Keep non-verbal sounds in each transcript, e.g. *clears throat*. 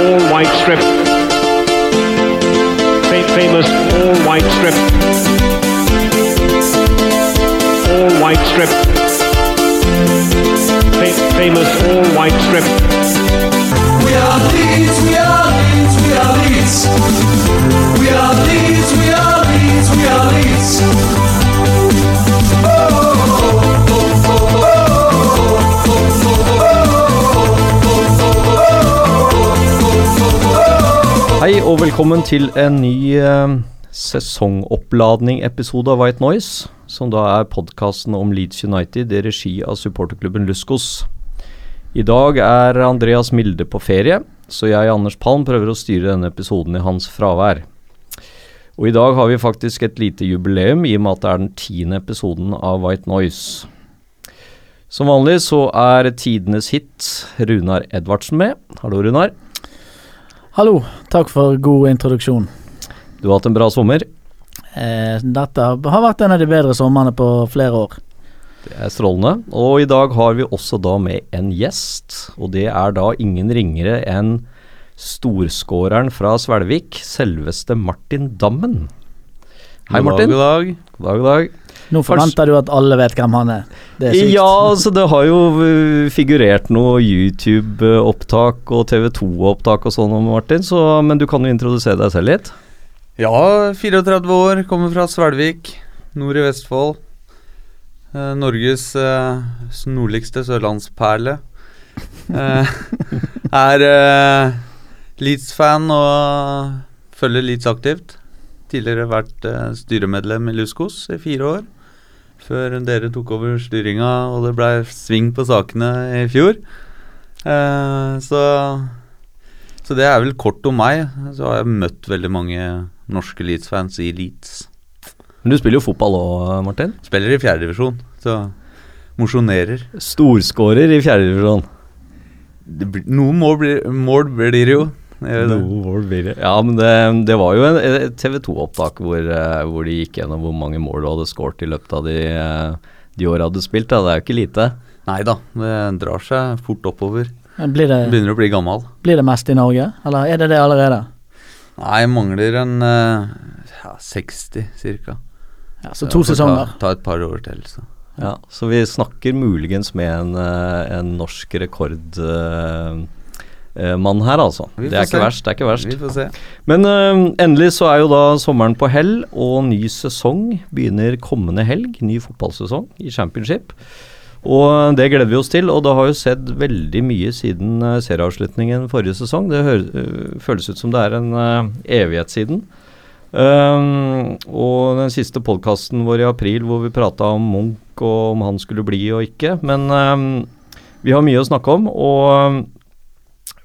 all white strip. Fa- famous all white strip. All white strip. Fa- famous all white strip. We are Leeds, we are Leeds, we are Leeds. We are Leeds, we are Leeds, we are Leeds. Hei og velkommen til en ny eh, sesongoppladning-episode av White Noise, som da er podkasten om Leeds United i regi av supporterklubben Luskos. I dag er Andreas Milde på ferie, så jeg, Anders Palm, prøver å styre denne episoden i hans fravær. Og i dag har vi faktisk et lite jubileum, i og med at det er den tiende episoden av White Noise. Som vanlig så er tidenes hit Runar Edvardsen med. Hallo, Runar. Hallo, takk for god introduksjon. Du har hatt en bra sommer. Eh, dette har vært en av de bedre somrene på flere år. Det er strålende. Og i dag har vi også da med en gjest. Og det er da ingen ringere enn storskåreren fra Svelvik, selveste Martin Dammen. Hei, Martin. God dag. God dag, god dag. Nå forventer du at alle vet hvem han er. Det er sykt. Ja, altså det har jo uh, figurert noe YouTube-opptak og TV2-opptak og sånn om Martin, så, men du kan jo introdusere deg selv litt. Ja, 34 år, kommer fra Svelvik, nord i Vestfold. Eh, Norges eh, nordligste sørlandsperle. Eh, *laughs* er eh, Leeds-fan og følger Leeds aktivt. Tidligere vært eh, styremedlem i Luskos i fire år. Før dere tok over styringa og det blei sving på sakene i fjor. Eh, så så det er vel kort om meg. Så har jeg møtt veldig mange norske Leeds-fans i Leeds. Men du spiller jo fotball òg, Martin. Spiller i fjerdedivisjon, så mosjonerer. Storskårer i fjerdedivisjon. Noen mål blir, mål blir det jo. Gjør det. Mål blir det. Ja, men det, det var jo en, et TV2-opptak hvor, eh, hvor de gikk gjennom hvor mange mål du hadde skåret i løpet av de, eh, de åra du spilte. Det er jo ikke lite. Nei da, det drar seg fort oppover. Blir det, Begynner å bli gammel. blir det mest i Norge, eller er det det allerede? Nei, jeg mangler en eh, ja, 60 cirka. Ja, så to sesonger. Ta, ta et par år til, så. Ja, så vi snakker muligens med en, en norsk rekordmann her, altså. Det er ikke verst. det er ikke verst. Vi får se. Men uh, endelig så er jo da sommeren på hell, og ny sesong begynner kommende helg. Ny fotballsesong i championship. Og det gleder vi oss til, og det har jo sett veldig mye siden uh, serieavslutningen forrige sesong. Det hø uh, føles ut som det er en uh, evighet siden. Og den siste podkasten vår i april hvor vi prata om Munch og om han skulle bli og ikke. Men vi har mye å snakke om, og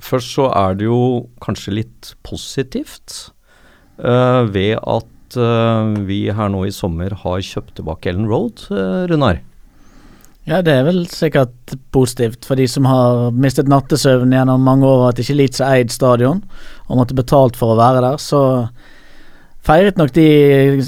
først så er det jo kanskje litt positivt uh, ved at uh, vi her nå i sommer har kjøpt tilbake Ellen Road, uh, Runar. Ja, det er vel sikkert positivt for de som har mistet nattesøvn gjennom mange år, og at ikke Leeds har eid stadion og måtte betalt for å være der. Så feiret nok de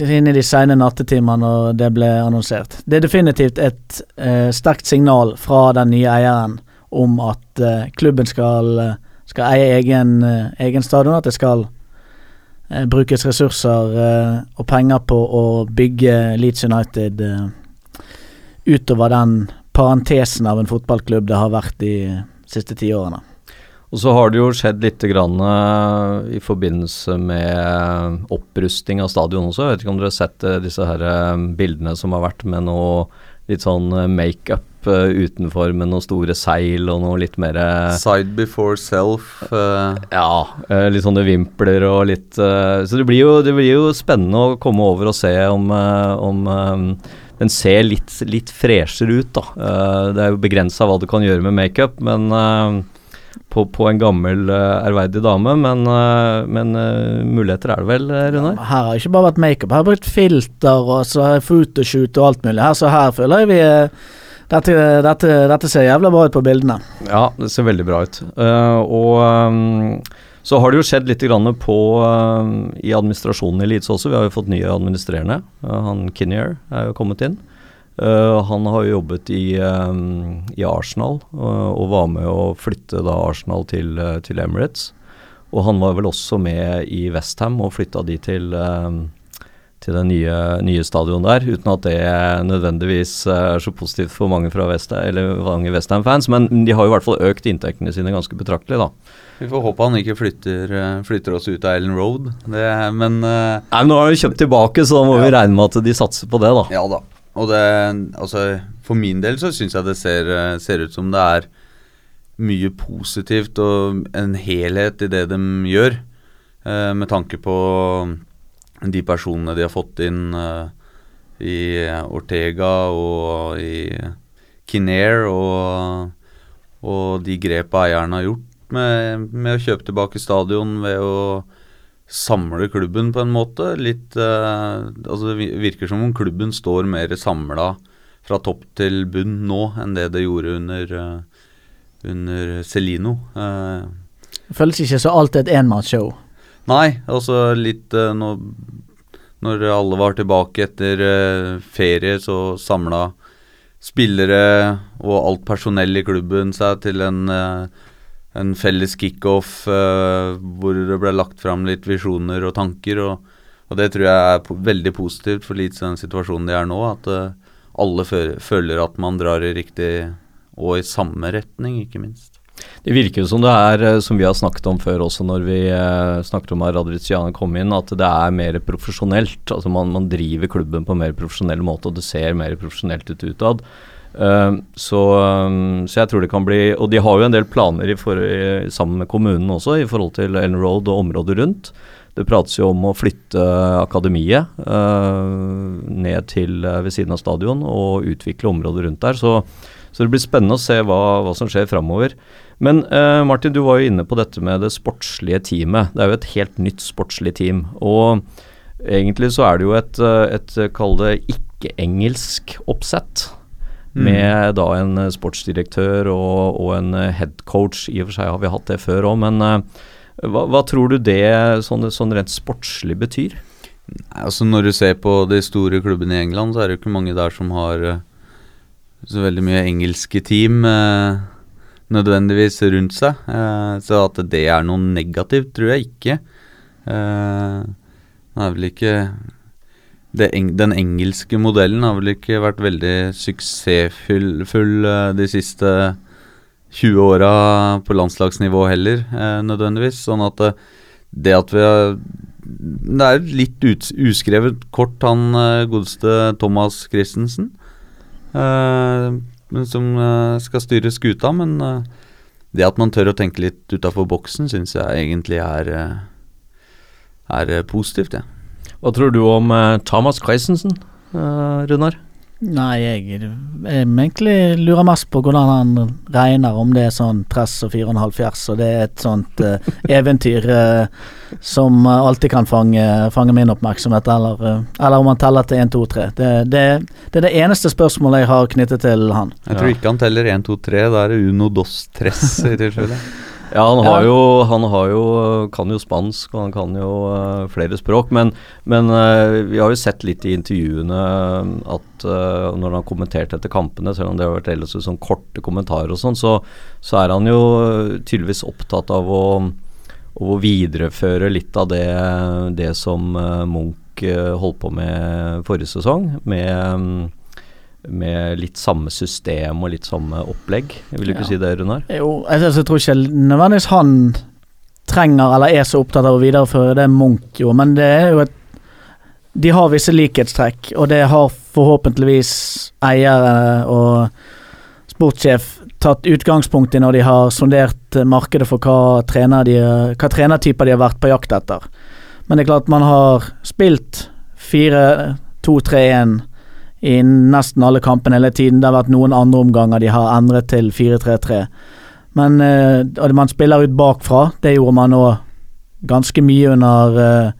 inn i de sene nattetimene når det ble annonsert. Det er definitivt et eh, sterkt signal fra den nye eieren om at eh, klubben skal, eh, skal eie egen, eh, egen stadion, at det skal eh, brukes ressurser eh, og penger på å bygge Leeds United utover den parentesen av en fotballklubb det har vært de siste ti årene. Og så har det jo skjedd litt grann, i forbindelse med opprusting av stadion også. Jeg vet ikke om dere har sett disse her bildene som har vært med noe litt sånn makeup eh, utenfor med noen store seil og noe litt mer Side before self. Uh. Ja, eh, litt sånne vimpler og litt Så det blir, jo, det blir jo spennende å komme over og se om, om den ser litt, litt freshere ut, da. Eh, det er jo begrensa hva du kan gjøre med makeup, men på, på en gammel, ærverdig dame. Men, uh, men uh, muligheter er det vel, Runar? Ja, Her har ikke bare vært makeup, her har brukt filter og så er photoshoot og alt mulig. Her, så her føler jeg vi eh, dette, dette, dette ser jævla bra ut på bildene. Ja, det ser veldig bra ut. Uh, og um, så har det jo skjedd litt på, ehm, i administrasjonen i Leeds også. Vi har jo fått nye administrerende. Uh, han Kinnear er jo kommet inn. Han har jo jobbet i, um, i Arsenal og, var med å flytte da Arsenal til, til Emirates. Og han var vel også med i Westham og flytta de til, eh, til det nye, nye stadionet der, uten at det nødvendigvis eh, er så positivt for mange fra West, eller mange Westham-fans. Men de har jo i hvert fall økt inntektene sine ganske betraktelig, da. Vi får håpe han ikke flytter, eh, flytter oss ut av Ellen Road. Det, men uh, Nei, men Nå har de kjøpt tilbake, så da må vi regne med at de satser på det, da. Ja da. Og det, altså, for min del så syns jeg det ser, ser ut som det er mye positivt og en helhet i det de gjør, uh, med tanke på de personene de har fått inn uh, i Ortega og i Kinnair, og, og de grepa eierne har gjort med, med å kjøpe tilbake stadion ved å samle klubben på en måte. Litt uh, Altså det virker som om klubben står mer samla fra topp til bunn nå enn det det gjorde under, uh, under Celino. Uh, Det føles ikke så alt er et enmannsshow. Nei, altså litt eh, nå, Når alle var tilbake etter eh, ferie, så samla spillere og alt personell i klubben seg til en, eh, en felles kickoff hvor det ble lagt fram litt visjoner og tanker. Og, og det tror jeg er veldig positivt for Leeds den situasjonen de er nå. At alle føler at man drar i riktig og i samme retning, ikke minst. Det virker jo som det er, eh, som vi har snakket om før også når vi eh, snakket om at Radriziane kom inn, at det er mer profesjonelt. Altså man, man driver klubben på en mer profesjonell måte, og det ser mer profesjonelt ut utad. Eh, så, så jeg tror det kan bli Og de har jo en del planer for, sammen med kommunen også, i forhold til Ellen Road og området rundt. Det prates jo om å flytte akademiet eh, ned til ved siden av stadion og utvikle området rundt der. Så, så det blir spennende å se hva, hva som skjer framover. Men uh, Martin, du var jo inne på dette med det sportslige teamet. Det er jo et helt nytt sportslig team. Og egentlig så er det jo et, eh, et eh, kall det ikke-engelsk oppsett. Med da en sportsdirektør og, og en headcoach. I og for seg har vi hatt det før òg, men uh, hva, hva tror du det sånn, sånn rent sportslig betyr? Altså Når du ser på de store klubbene i England, så er det jo ikke mange der som har så veldig mye engelske team eh, nødvendigvis rundt seg. Eh, så at det er noe negativt, tror jeg ikke. Eh, det er vel ikke Den engelske modellen har vel ikke vært veldig suksessfull full, eh, de siste 20 åra på landslagsnivå heller, nødvendigvis. Sånn at det at vi har Det er litt ut, uskrevet kort, han godeste Thomas Christensen. eh, som eh, skal styre skuta, men eh, det at man tør å tenke litt utafor boksen, syns jeg egentlig er, eh, er positivt, jeg. Hva tror du om Thomas Christensen, Runar? Nei, jeg, jeg egentlig lurer mest på hvordan han regner, om det er sånn tress og 4,5 fjers, og det er et sånt uh, eventyr uh, som alltid kan fange, fange min oppmerksomhet, eller, uh, eller om han teller til 1, 2, 3. Det, det, det er det eneste spørsmålet jeg har knyttet til han. Jeg tror ikke han teller 1, 2, 3. Da er det uno dos Tress i tilfelle. *laughs* Ja, han har, jo, han har jo kan jo spansk, og han kan jo uh, flere språk. Men, men uh, vi har jo sett litt i intervjuene at uh, når han har kommentert etter kampene, selv om det har vært ellers sånn korte kommentarer og sånn, så, så er han jo tydeligvis opptatt av å, å videreføre litt av det, det som eh, Munch eh, holdt på med forrige sesong. Med mm, med litt samme system og litt samme opplegg. Vil du ikke si det, Runar? Jo, jeg, jeg tror ikke nødvendigvis han trenger eller er så opptatt av å videreføre det Munch gjorde, men det er jo et De har visse likhetstrekk, og det har forhåpentligvis eiere og sportssjef tatt utgangspunkt i når de har sondert markedet for hva, trener de, hva trenertyper de har vært på jakt etter. Men det er klart man har spilt 4-2-3-1 i nesten alle kampene hele tiden. Det har vært noen andre omganger de har endret til 4-3-3. Men eh, man spiller ut bakfra. Det gjorde man nå ganske mye under eh,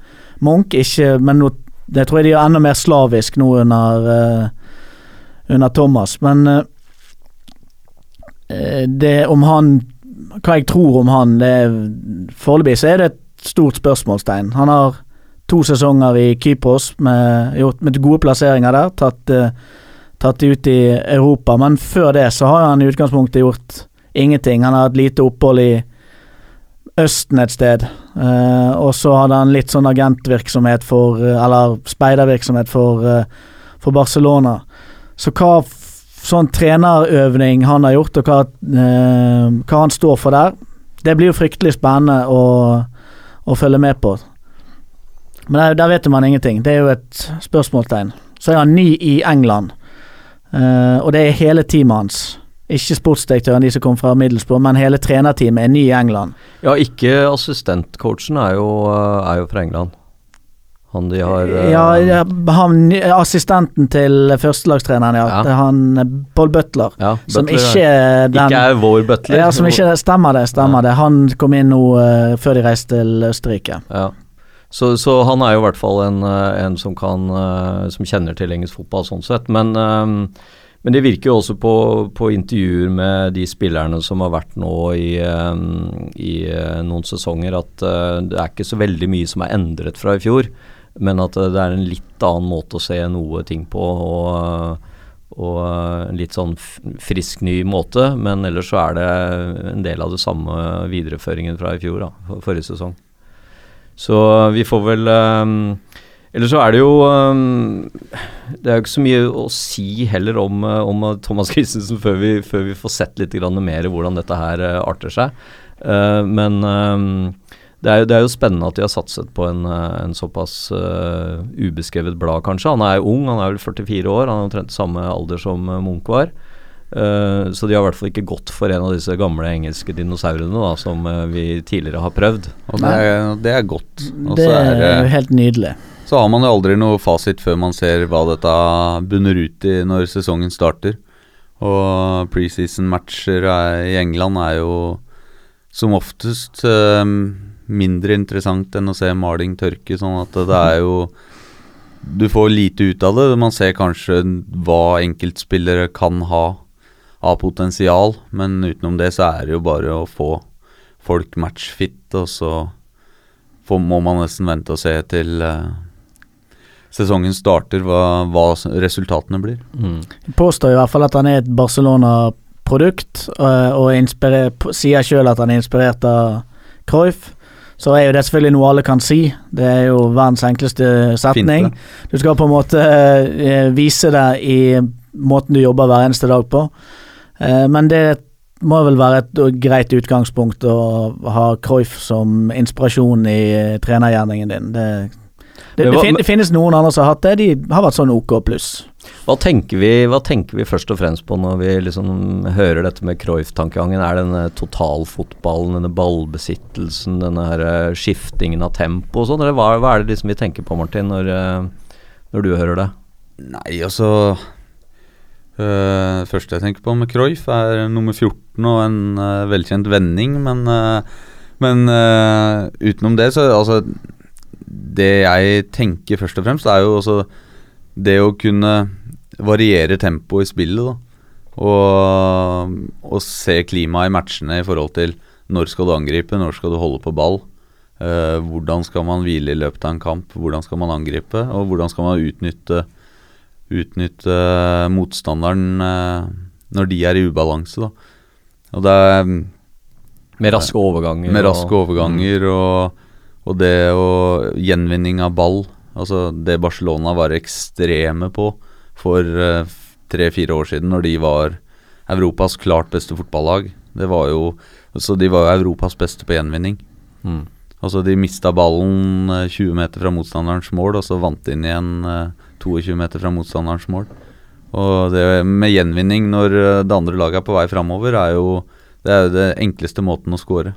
Munch. Ikke, men nå, det tror jeg de gjør enda mer slavisk nå under, eh, under Thomas. Men eh, eh, det om han Hva jeg tror om han, det er det et stort spørsmålstegn. Han har to sesonger i Kypros med, med gode plasseringer der. Tatt, eh, tatt ut i Europa. Men før det så har han i utgangspunktet gjort ingenting. Han har hatt lite opphold i Østen et sted. Eh, og så hadde han litt sånn agentvirksomhet for eh, Eller speidervirksomhet for, for Barcelona. Så hva sånn trenerøvning han har gjort, og hva, eh, hva han står for der, det blir jo fryktelig spennende å, å følge med på. Men der, der vet man ingenting. Det er jo et spørsmålstegn. Så er han ny i England, uh, og det er hele teamet hans. Ikke sportsdirektøren, de som kom fra Middlesbrough, men hele trenerteamet er ny i England. Ja, ikke assistentcoachen er jo, eh, er jo fra England. Han de har eh, Ja, ja, han, assistenten til førstelagstreneren, ja. Ja. Han Paul Butler. ja, Som ikke er den Ikke er vår butler. Ja, som ikke Stemmer det, stemmer det. Han kom inn nå uh, før de reiste til Østerrike. Ja. Så, så han er jo i hvert fall en, eh, en som kan eh, Som kjenner til engelsk fotball sånn sett. Men, eh, men det virker jo også på, på intervjuer med de spillerne som har vært nå i, i noen sesonger, at det er ikke så veldig mye som er endret fra i fjor. Men at det er en litt annen måte å se noe ting på. og og en litt sånn frisk, ny måte, men ellers så er det en del av det samme videreføringen fra i fjor, da, forrige sesong. Så vi får vel um, Eller så er det jo um, Det er jo ikke så mye å si heller om, uh, om uh, Thomas *laughs* Christensen før vi, før vi får sett litt mer hvordan dette her uh, arter seg. Men um, det er, jo, det er jo spennende at de har satset på en, en såpass ubeskrevet blad, kanskje. Han er jo ung, han er vel 44 år, han er omtrent samme alder som Munch var. Uh, så de har i hvert fall ikke gått for en av disse gamle engelske dinosaurene da, som uh, vi tidligere har prøvd. Og det er, det er godt. Også Det er er helt nydelig. Så har man jo aldri noe fasit før man ser hva dette bunner ut i når sesongen starter. Og preseason-matcher er- i England er jo som oftest eh, mindre interessant enn å se maling tørke, sånn at det er jo Du får lite ut av det. Man ser kanskje hva enkeltspillere kan ha av potensial, men utenom det så er det jo bare å få folk matchfit, og så får, må man nesten vente og se til uh, sesongen starter, hva, hva resultatene blir. Mm. Påstår i hvert fall at han er et Barcelona-produkt, og, og sier sjøl at han er inspirert av Cruyff. Så er jo det selvfølgelig noe alle kan si. Det er jo verdens enkleste setning. Fint, Du skal på en måte eh, vise det i måten du jobber hver eneste dag på. Eh, men det må vel være et greit utgangspunkt å ha Cruyff som inspirasjon i eh, trenergjerningen din. Det, det, det, det finnes noen andre som har hatt det, de har vært sånn OK pluss. Hva tenker, vi, hva tenker vi først og fremst på når vi liksom hører dette med Cruyff-tankegangen? Er det denne totalfotballen, denne ballbesittelsen, denne her eh, skiftingen av tempo og sånn? Eller hva, hva er det liksom vi tenker på, Martin, når, eh, når du hører det? Nei, altså øh, Det første jeg tenker på med Cruyff, er nummer 14 og en uh, velkjent vending, men, uh, men utenom det, så altså Det jeg tenker først og fremst, er jo også det å kunne variere tempoet i spillet, da. Og, og se klimaet i matchene i forhold til når skal du angripe, når skal du holde på ball. Hvordan skal man hvile i løpet av en kamp, hvordan skal man angripe, og hvordan skal man utnytte utnytte eh, motstanderen eh, når de er i ubalanse. Da. Og det er mm, Med raske overganger? med og- raske overganger og, og det og gjenvinning av ball. Altså det Barcelona var ekstreme på for eh, tre-fire år siden, når de var Europas klart beste fotballag. Det var jo Så de var jo Europas beste på gjenvinning. Mm. Altså De mista ballen eh, 20 meter fra motstanderens mål, og så vant de inn igjen 22 meter fra motstanderens mål. Og det med gjenvinning når eh, det andre laget er på vei framover, er jo det er det enkleste måten å score,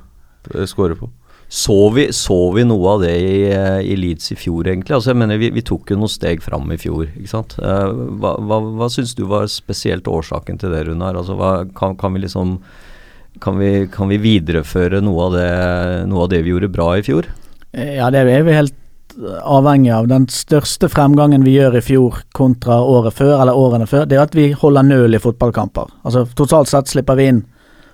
eh, score på. Så vi, så vi noe av det i, eh, i Leeds i fjor, egentlig? Altså, jeg mener, vi, vi tok jo noen steg fram i fjor, ikke sant. Hva hva, hva syns du var spesielt årsaken til det, Runar? Altså, hva, kan, kan vi liksom kan vi, kan vi videreføre noe av, det, noe av det vi gjorde bra i fjor? Ja, det er vi helt avhengig av. Den største fremgangen vi gjør i fjor kontra året før, eller årene før, det er at vi holder null i fotballkamper. Altså Totalt sett slipper vi inn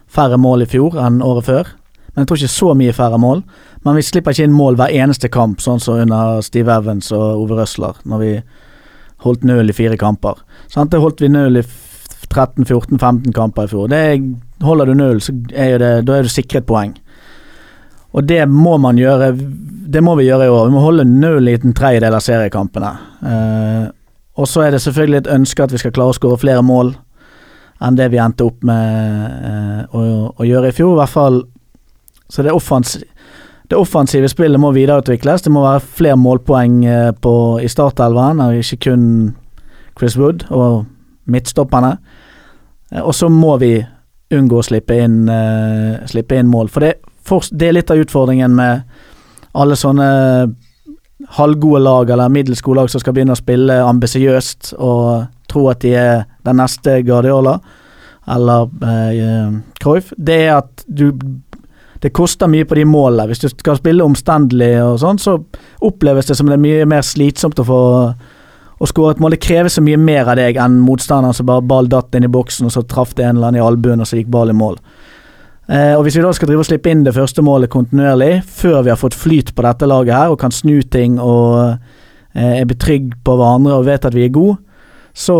færre mål i fjor enn året før. Men jeg tror ikke så mye færre mål. Men vi slipper ikke inn mål hver eneste kamp, sånn som under Steve Evans og Ove Røsler, når vi holdt null i fire kamper. Sant? Det holdt vi null i 13-14-15 kamper i fjor. Det er, holder du nøl, så er det, da er du sikret poeng. Og det må man gjøre Det må vi gjøre i år. Vi må holde null i en tredjedel av seriekampene. Eh, og så er det selvfølgelig et ønske at vi skal klare å skåre flere mål enn det vi endte opp med eh, å, å gjøre i fjor. I hvert fall Så det, offens, det offensive spillet må videreutvikles. Det må være flere målpoeng eh, på, i startelveren, og ikke kun Chris Wood og midtstopperne. Eh, og så må vi unngå å slippe inn, eh, slippe inn mål. For det, det er litt av utfordringen med alle sånne halvgode lag eller middels gode lag som skal begynne å spille ambisiøst og tro at de er den neste Guardiola eller eh, Cruyff, det er at du Det koster mye på de målene. Hvis du skal spille omstendelig og sånn, så oppleves det som det er mye mer slitsomt å få å skåre et mål. Det krever så mye mer av deg enn motstanderen som bare ball datt inn i boksen, og så traff det en eller annen i albuen, og så gikk ball i mål. Eh, og Hvis vi da skal drive og slippe inn det første målet kontinuerlig, før vi har fått flyt på dette laget her og kan snu ting og eh, er betrygg på hverandre og vet at vi er gode, så,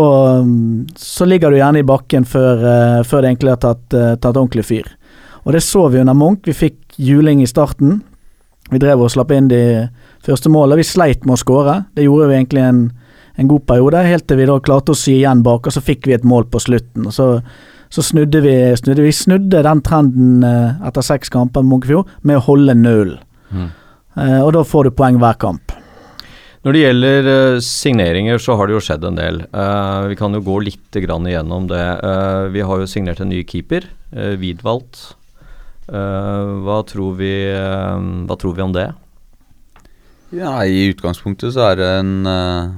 så ligger du gjerne i bakken før, eh, før det egentlig har tatt, tatt ordentlig fyr. Og det så vi under Munch. Vi fikk juling i starten. Vi drev og slapp inn de første målene. Vi sleit med å skåre. Det gjorde vi egentlig en, en god periode, helt til vi da klarte å sy igjen bak, og så fikk vi et mål på slutten. og så så snudde vi, snudde, vi snudde den trenden eh, etter seks kamper med Munkefjord med å holde null. Mm. Eh, og da får du poeng hver kamp. Når det gjelder uh, signeringer, så har det jo skjedd en del. Uh, vi kan jo gå litt grann igjennom det. Uh, vi har jo signert en ny keeper, uh, Widwald. hva, tror vi, hva tror vi om det? Ja, I utgangspunktet så er det en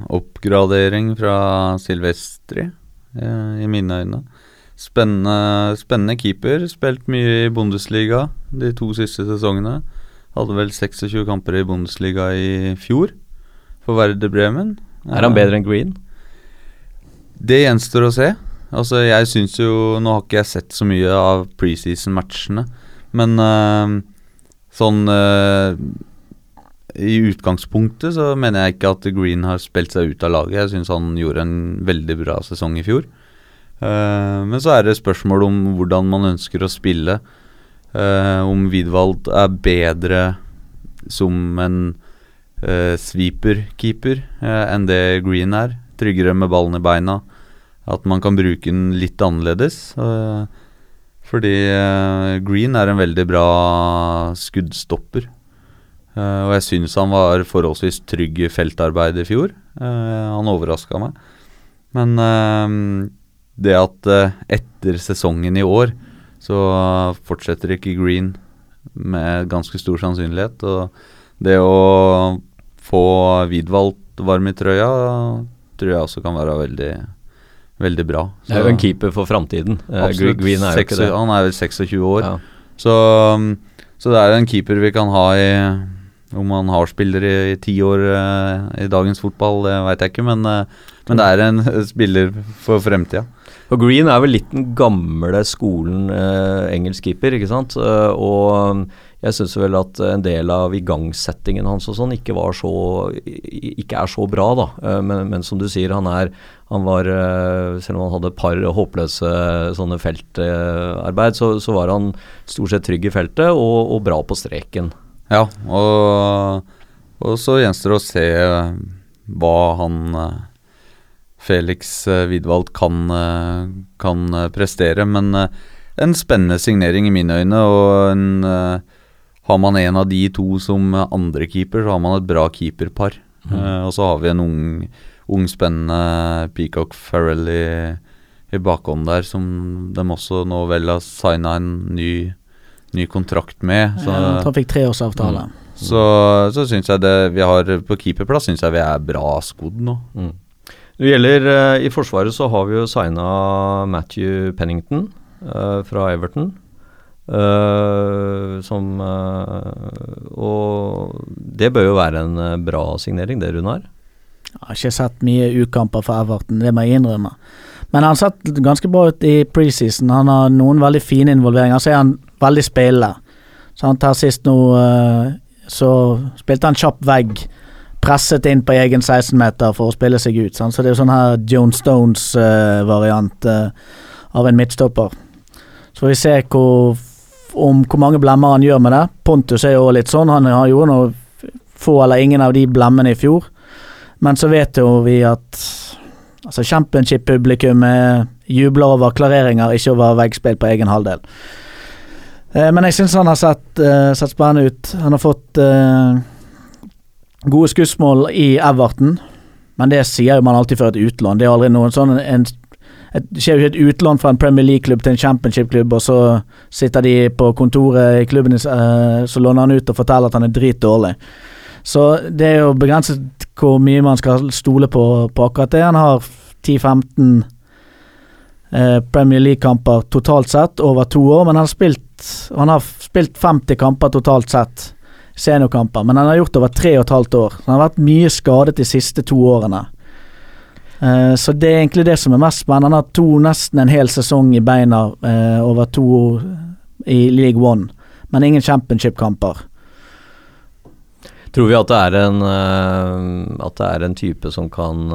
oppgradering fra Silvestri, i mine øyne. Spennende, spennende keeper. Spilt mye i Bundesliga de to siste sesongene. Hadde vel 26 kamper i Bundesliga i fjor for Werder Bremen. Er han bedre enn Green? Det gjenstår å se. Altså, jeg syns jo Nå har ikke jeg sett så mye av preseason-matchene, men uh, sånn uh, I utgangspunktet så mener jeg ikke at Green har spilt seg ut av laget. Jeg syns han gjorde en veldig bra sesong i fjor. Uh, men så er det spørsmål om hvordan man ønsker å spille. Uh, om Widwald er bedre som en uh, sweeper-keeper enn det Green er. Tryggere med ballen i beina. At man kan bruke den litt annerledes. fordi Green er en veldig bra skuddstopper. og jeg syns han var forholdsvis trygg i feltarbeid i fjor. han overraska meg. Men det at uh, etter sesongen i år så fortsetter ikke Green med ganske stor sannsynlighet. Og det å få Widwald varm i trøya tror jeg også kan være veldig veldig bra. Så, det er jo en keeper for framtiden. Uh, Green er jo ikke det. Han er vel 26 år. Ja. Så, så, det er jo en keeper vi kan ha i Om han har spillere i ti år uh, i dagens fotball, det veit jeg ikke, men, men det er en *laughs* spiller for fremtida. Og Green er vel litt den gamle skolen eh, engelsk keeper, ikke sant. Uh, og jeg syns vel at en del av igangsettingen hans og sånn ikke så Ikke er så bra, da. Uh, men, men, som du sier, han er Han var uh, Selv om han hadde et par håpløse sånne feltarbeid, så, så, var han stort sett trygg i feltet og, og bra på streken. Ja, og, og så gjenstår det å se hva han Felix uh, Widwald kan, uh, kan uh, prestere. Men en spennende signering i mine øyne. Og en, har man en av de to som andrekeeper, så har man et bra keeperpar. Mm. og så har vi en ung, ung spennende Peacock Farrell i, i bakhånd der, som de også nå vel har signa en ny, ny, kontrakt med. Så, ja, han fikk treårsavtale. Mm. Så, så syns jeg det vi har på keeperplass, syns jeg vi er bra skodd nå. Mm. Når det gjelder uh, i Forsvaret, så har vi jo signa Matthew Pennington uh, fra Everton. Uh, som Og det bør jo være en bra signering, det, Runar? Jeg har ikke sett mye ukamper for Everton, det må jeg innrømme. Men han sett ganske bra ut i preseason. Han har noen veldig fine involveringer. Så er han veldig spillende. Så han tar sist nå Så spilte han kjapp vegg presset inn på egen 16-meter for å spille seg ut. Sant? Så det er jo sånn her Joan Stones-variant uh, uh, av en midtstopper. Så får vi se hvor om hvor mange blemmer han gjør med det. Pontus er jo litt sånn. Han har jo noe få eller ingen av de blemmene i fjor. Men så vet jo vi at altså championship-publikummet jubler over klareringer, ikke over veggspill på egen halvdel. Eh, men jeg syns han har sett, eh, sett spennende ut. Han har fått eh, gode skussmål i Everton, men det sier jo man alltid før et utlån. Det er aldri noen sånn en, et, Det skjer jo ikke et utlån fra en Premier League-klubb til en championship-klubb, og så sitter de på kontoret i klubben, eh, så låner han ut og forteller at han er dritdårlig. Så det er jo begrenset hvor mye man skal stole på, på akkurat det. Han har 10-15 eh, Premier League-kamper totalt sett over to år, men han har spilt, han har spilt 50 kamper totalt sett, seniorkamper, men han har gjort det over tre og et halvt år. Så han har vært mye skadet de siste to årene. Uh, så det er egentlig det som er mest spennende. Han har to, nesten en hel sesong i beina uh, over to i League One, men ingen championship-kamper. Tror vi at det er en uh, det er en type som kan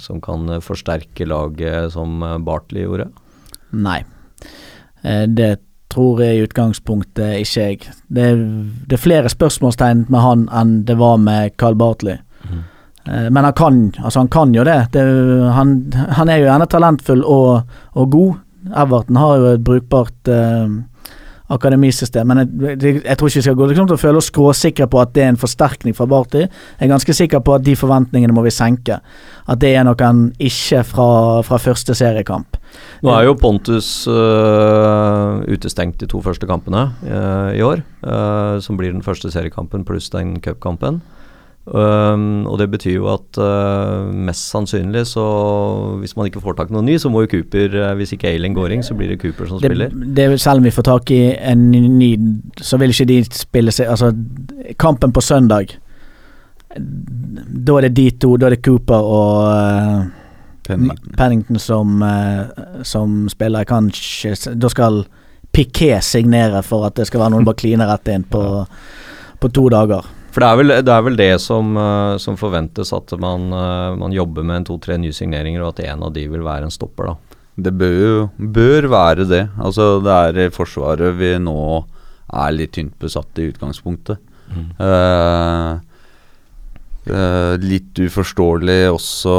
Som kan forsterke laget som Bartley gjorde? Nei. Det tror jeg i utgangspunktet ikke jeg. Det, det er flere spørsmålstegn med han enn det var med Carl Bartley. Eh, Men han kan, altså han kan jo det. det han, han er jo gjerne talentfull og, og god. Everton har jo et brukbart eh, akademisystem, men jeg, jeg tror ikke vi skal gå liksom til å føle oss skråsikre på at det er en forsterkning fra Barty. Jeg er ganske sikker på at de forventningene må vi senke. At det er noe han ikke fra, fra første seriekamp. Nå er jo Pontus uh, utestengt de to første kampene uh, i år, Uh, som blir den første seriekampen pluss den cupkampen. Um, og det betyr jo at mest sannsynlig så Hvis man ikke får tak i noen ny, så må jo Cooper Hvis ikke Ailing går inn, så blir det Cooper som Det, spiller. det, selv om vi får tak i en ny, så vil ikke de spille seg Altså, kampen på søndag Da er det de to, da er det Cooper og Pennington. Pennington som, eh, som spiller. Kanskje Da skal Piquet signere for at det skal være noen bare kline rett inn på, *laughs* på to dager. For det er vel det, er vel det som, øh, som forventes, at man, øh, man jobber med en to-tre nye signeringer, og at en av de vil være en stopper, da. Det bør jo bør være det. Altså, det er i Forsvaret vi nå er litt tynt besatt i utgangspunktet. Eh, eh, litt uforståelig også,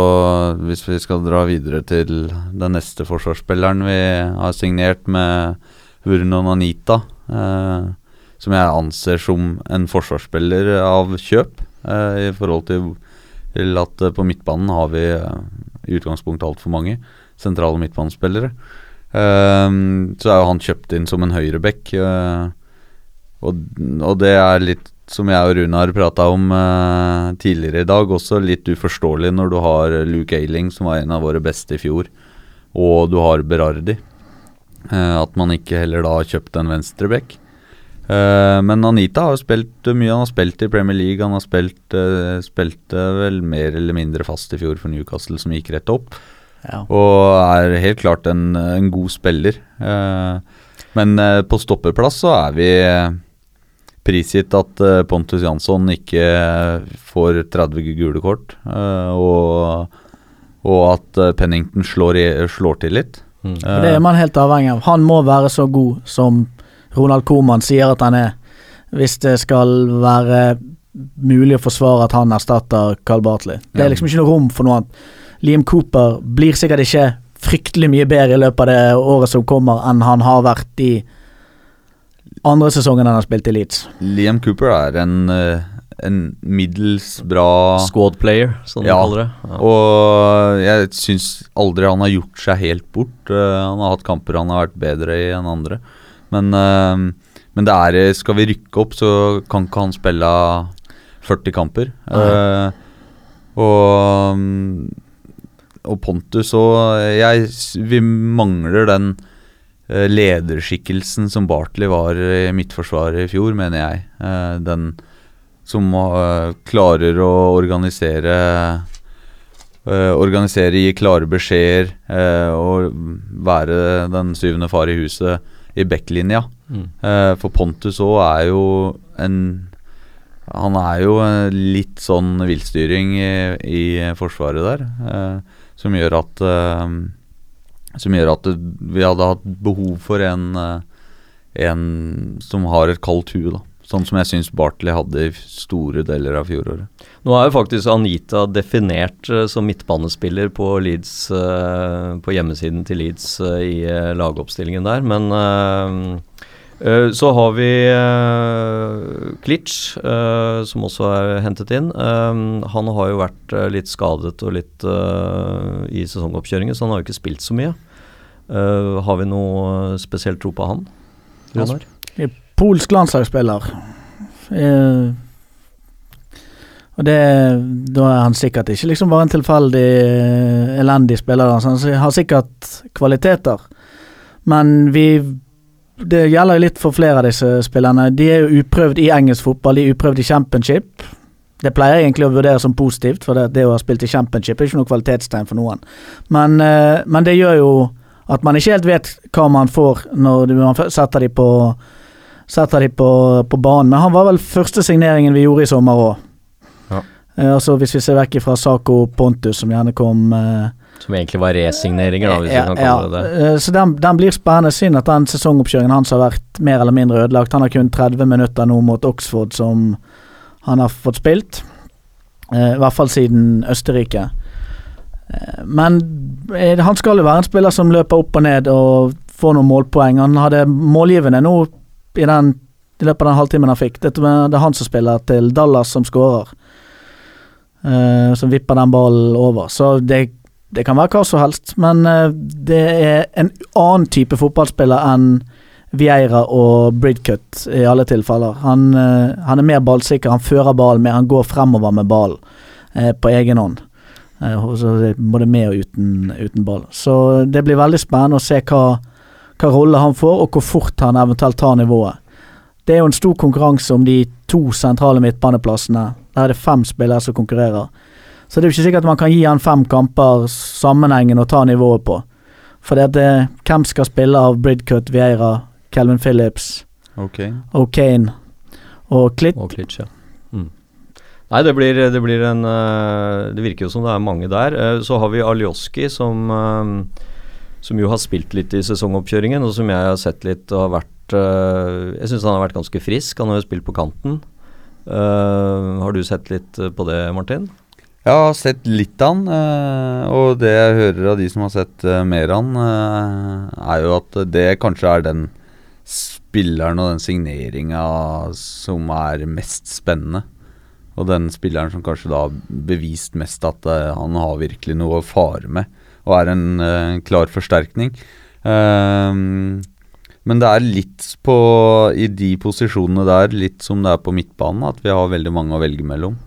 hvis vi skal dra videre til den neste forsvarsspilleren vi har signert med Vernon Nanita. Uh, som jeg anser som en forsvarsspiller av kjøp, uh, i forhold til, til at eh, på midtbanen har vi eh, i utgangspunktet altfor mange sentrale midtbanespillere. Så er jo han kjøpt inn som en høyreback. eh, og, og det er litt som jeg og Runar prata om eh, tidligere i dag, også litt uforståelig når du har Luke Ailing, som var en av våre beste i fjor, og du har Berardi. Eh, at man ikke heller da har kjøpt en venstreback. Eh, men Anita har jo spilt mye. Han har spilt i Premier League. Han har spilt uh, spilte vel mer eller mindre fast i fjor for Newcastle, som gikk rett opp. Ja. Og er helt klart en, en god spiller. Eh, men eh, på stoppeplass så er vi eh, prisgitt at eh, Pontus Jansson ikke får 30 gule kort, eh, og, og at eh, Pennington slår, i, slår til litt. Mm. Det er man helt avhengig av. Han må være så god som Ronald Koeman sier at han er, hvis det skal være mulig å forsvare at han erstatter Carl Bartley. Det er liksom ikke noe rom for noe annet. Liam Cooper blir sikkert ikke fryktelig mye bedre i løpet av det året som kommer, enn han har vært i andre sesongen han har spilt i Leeds. Liam Cooper er en, eh, en middels bra Squad player, som de Ja, kaller det. Ja. Og jeg syns aldri han har gjort seg helt bort. Eh, han har hatt kamper han har vært bedre i enn andre. Men, eh, men det er Skal vi rykke opp, så kan ikke han spille 40 kamper. Uh, og mm, og Pontus og jeg Vi mangler den lederskikkelsen som Bartley var i Midtforsvaret i fjor, mener jeg. Eh, den som eh, klarer å organisere eh, Organisere, gi klare beskjeder eh, og være den syvende far i huset i backlinja. Mm. Eh, for Pontus òg er jo en Han er jo eh, litt sånn villstyring i, i Forsvaret der, eh, som gjør at eh, Som gjør at vi hadde hatt behov for en eh, en som har et kaldt hue, da. Sånn som jeg syns Bartley hadde i store deler av fjoråret. Nå er jo faktisk Anita definert eh, som midtbanespiller på Leeds eh, På hjemmesiden til Leeds i lagoppstillingen der, men så har vi uh, Klitsch, eh, som også er hentet inn. Eh, han har jo vært eh, litt skadet og litt eh, i sesongoppkjøringen, så han har jo ikke spilt så mye. Eh, har vi noe spesielt tro på han? Runar? Polsk landslagsspiller. Eh, og det Da er han sikkert ikke liksom bare en tilfeldig eh, elendig spiller. Han har sikkert kvaliteter, men vi Det gjelder litt for flere av disse spillerne. De er jo uprøvd i engelsk fotball, de er uprøvd i championship. Det pleier jeg egentlig å vurdere som positivt, for det, det å ha spilt i championship er ikke noe kvalitetstegn for noen. Men, eh, men det gjør jo at man ikke helt vet hva man får når man setter de på setter de på, på banen. Men han var vel første signeringen vi gjorde i sommer òg. Ja. Eh, altså hvis vi ser vekk fra Saco Pontus, som gjerne kom eh, Som egentlig var resigneringer, da, hvis vi kan kalle det det. eh, Så den, den blir spennende. Synd at den sesongoppkjøringen hans har vært mer eller mindre ødelagt. Han har kun 30 minutter nå mot Oxford som han har fått spilt. Eh, I hvert fall siden Østerrike. Eh, Men han skal jo være en spiller som løper opp og ned og får noen målpoeng. Han hadde målgivende nå i, den, i løpet av den halvtimen han fikk. Det, det er han som spiller til Dallas som skårer. Uh, som vipper den ballen over. Så det, det kan være hva som helst, men eh, det er en annen type fotballspiller enn Vieira og Bridcut i alle tilfeller. Han, eh, han er mer ballsikker, han fører ballen mer, han går fremover med ballen eh, på egen hånd. Eh, både med og uten, uten ball. Så det blir veldig spennende å se hva, hva rolle han får, og hvor fort han eventuelt tar nivået. Det er jo en stor konkurranse om de to sentrale midtbaneplassene. Der er det fem spillere som konkurrerer. Så det er jo ikke sikkert man kan gi han fem kamper sammenhengen og ta nivået på. For det at det, hvem skal spille av Bridcut, Vieira, Calvin Phillips, Ok. O'Kane og Klitt? Og Klitsch, ja. Mm. Nei, det blir, det blir en eh, Det virker jo som det er mange der. Eh, så har vi Aljoski, som, eh, som jo har spilt litt i sesongoppkjøringen, og som jeg har sett litt og har vært Jeg syns han har vært ganske frisk. Han har jo spilt på kanten. Eh, har du sett litt på det, Martin? Jeg har sett litt av han, eh, og det jeg hører av de som har sett eh, mer av han, eh, er jo at det kanskje er den spilleren og den signeringa som er mest spennende. Og den spilleren som kanskje da har bevist mest at han har virkelig noe å fare med, og er en klar forsterkning. Men det er litt på i de posisjonene der, litt som det er på midtbanen, at vi har veldig mange å velge mellom.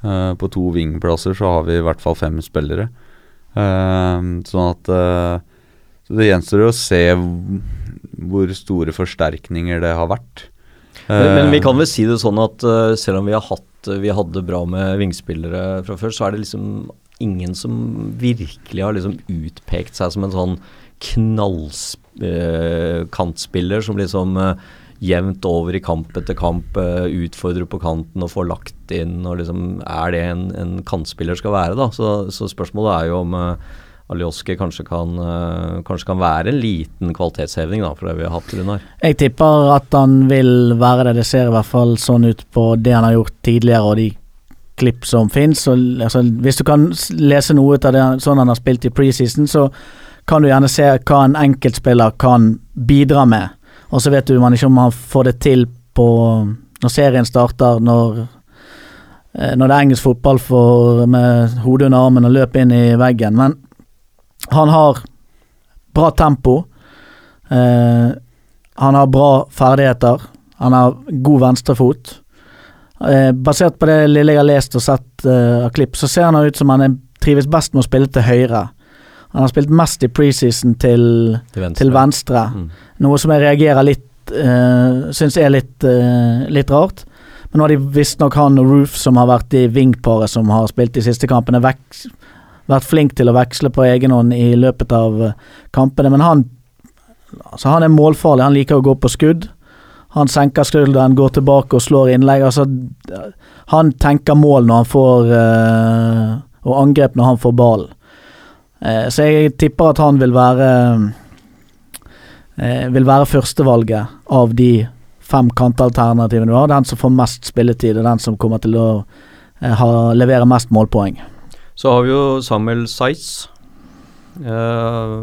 Eh, på to wingplasser så har vi i hvert fall fem spillere. Uh, sånn at uh, så Det gjenstår å se hvor store forsterkninger det har vært. Men, men vi kan vel si det sånn at selv om vi har hatt Vi hadde bra med vingspillere fra før, så er det liksom ingen som virkelig har liksom utpekt seg som en sånn knallkantspiller som liksom jevnt over i kamp etter kamp eh, utfordrer på kanten og får lagt inn og liksom Er det en, en kantspiller skal være, da? Så, så spørsmålet er jo om uh, Alioski kanskje kan, eh, kanskje kan være en liten kvalitetsheving da, for det vi har hatt, Runar. Jeg tipper at han vil være det. Det ser i hvert fall sånn ut på det han har gjort tidligere og de klipp som fins. Altså, hvis du kan lese noe ut av det sånn han har spilt i preseason, så kan du gjerne se hva en enkeltspiller kan bidra med. Og så vet du man ikke om han får det til på når serien starter, når eh, når det er engelsk fotball for, med hodet under armen og løp inn i veggen. Men han har bra tempo. Eh, han har bra ferdigheter. Han har god venstrefot. Eh, basert på det lille jeg har lest og sett eh, av klipp, så ser han ut som han trives best med å spille til høyre. Han har spilt mest i preseason til, Til venstre. til venstre, Mm. noe som jeg reagerer litt uh, Syns er litt, uh, litt rart. Men nå har de visstnok han og Roof, som har vært i wingparet som har spilt de siste kampene, vært flink til å veksle på egen hånd i løpet av eh, kampene. Men han altså han er målfarlig, han liker å gå på skudd. Han senker skulderen, går tilbake og slår innlegg. Altså, han tenker mål når han får uh, Og angrep når han får ballen. Eh, så jeg tipper at han vil være eh, vil være førstevalget av de fem kantalternativene du har. Den som får mest spilletid, og den som kommer til å eh, ha, levere mest målpoeng. Så har vi jo Samuel Saiz. Eh,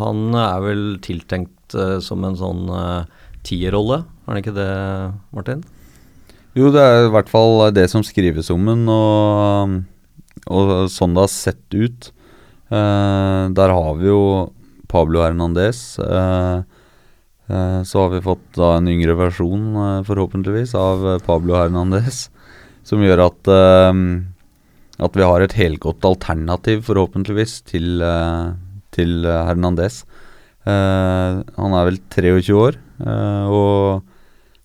han er vel tiltenkt eh, som en sånn uh, tierrolle, er det ikke det, Martin? Jo, det er i hvert fall det som skrives om den, og, og sånn det har sett ut. Eh, der har vi jo Pablo Hernandez. eh, eh, så har vi fått da en yngre versjon, forhåpentligvis, av Pablo Hernandez. Som gjør at at vi har et helgodt alternativ, forhåpentligvis, til, til Hernandez. Han er vel 23 år, og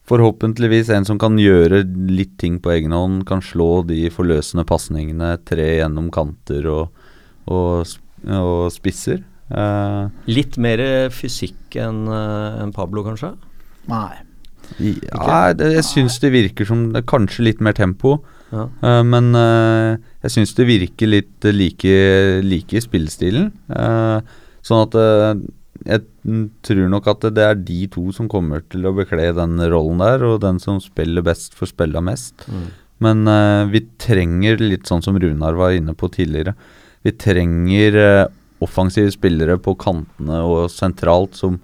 forhåpentligvis en som kan gjøre litt ting på egen hånd. Kan slå de forløsende pasningene, tre gjennom kanter og, og, og spisser. Eh, Litt mer fysikk enn en Pablo, kanskje? Nei. ja, det, jeg syns det virker som det er kanskje litt mer tempo. Ja. Uh, men uh, jeg syns det virker litt eh, like, like i spillestilen. Eh, sånn at eh, jeg tror nok at det er de to som kommer til å bekle den rollen der, og den som spiller best, får spille mest. Mm. Men eh, vi trenger litt sånn som Runar var inne på tidligere. Vi trenger eh, offensive spillere på kantene og sentralt som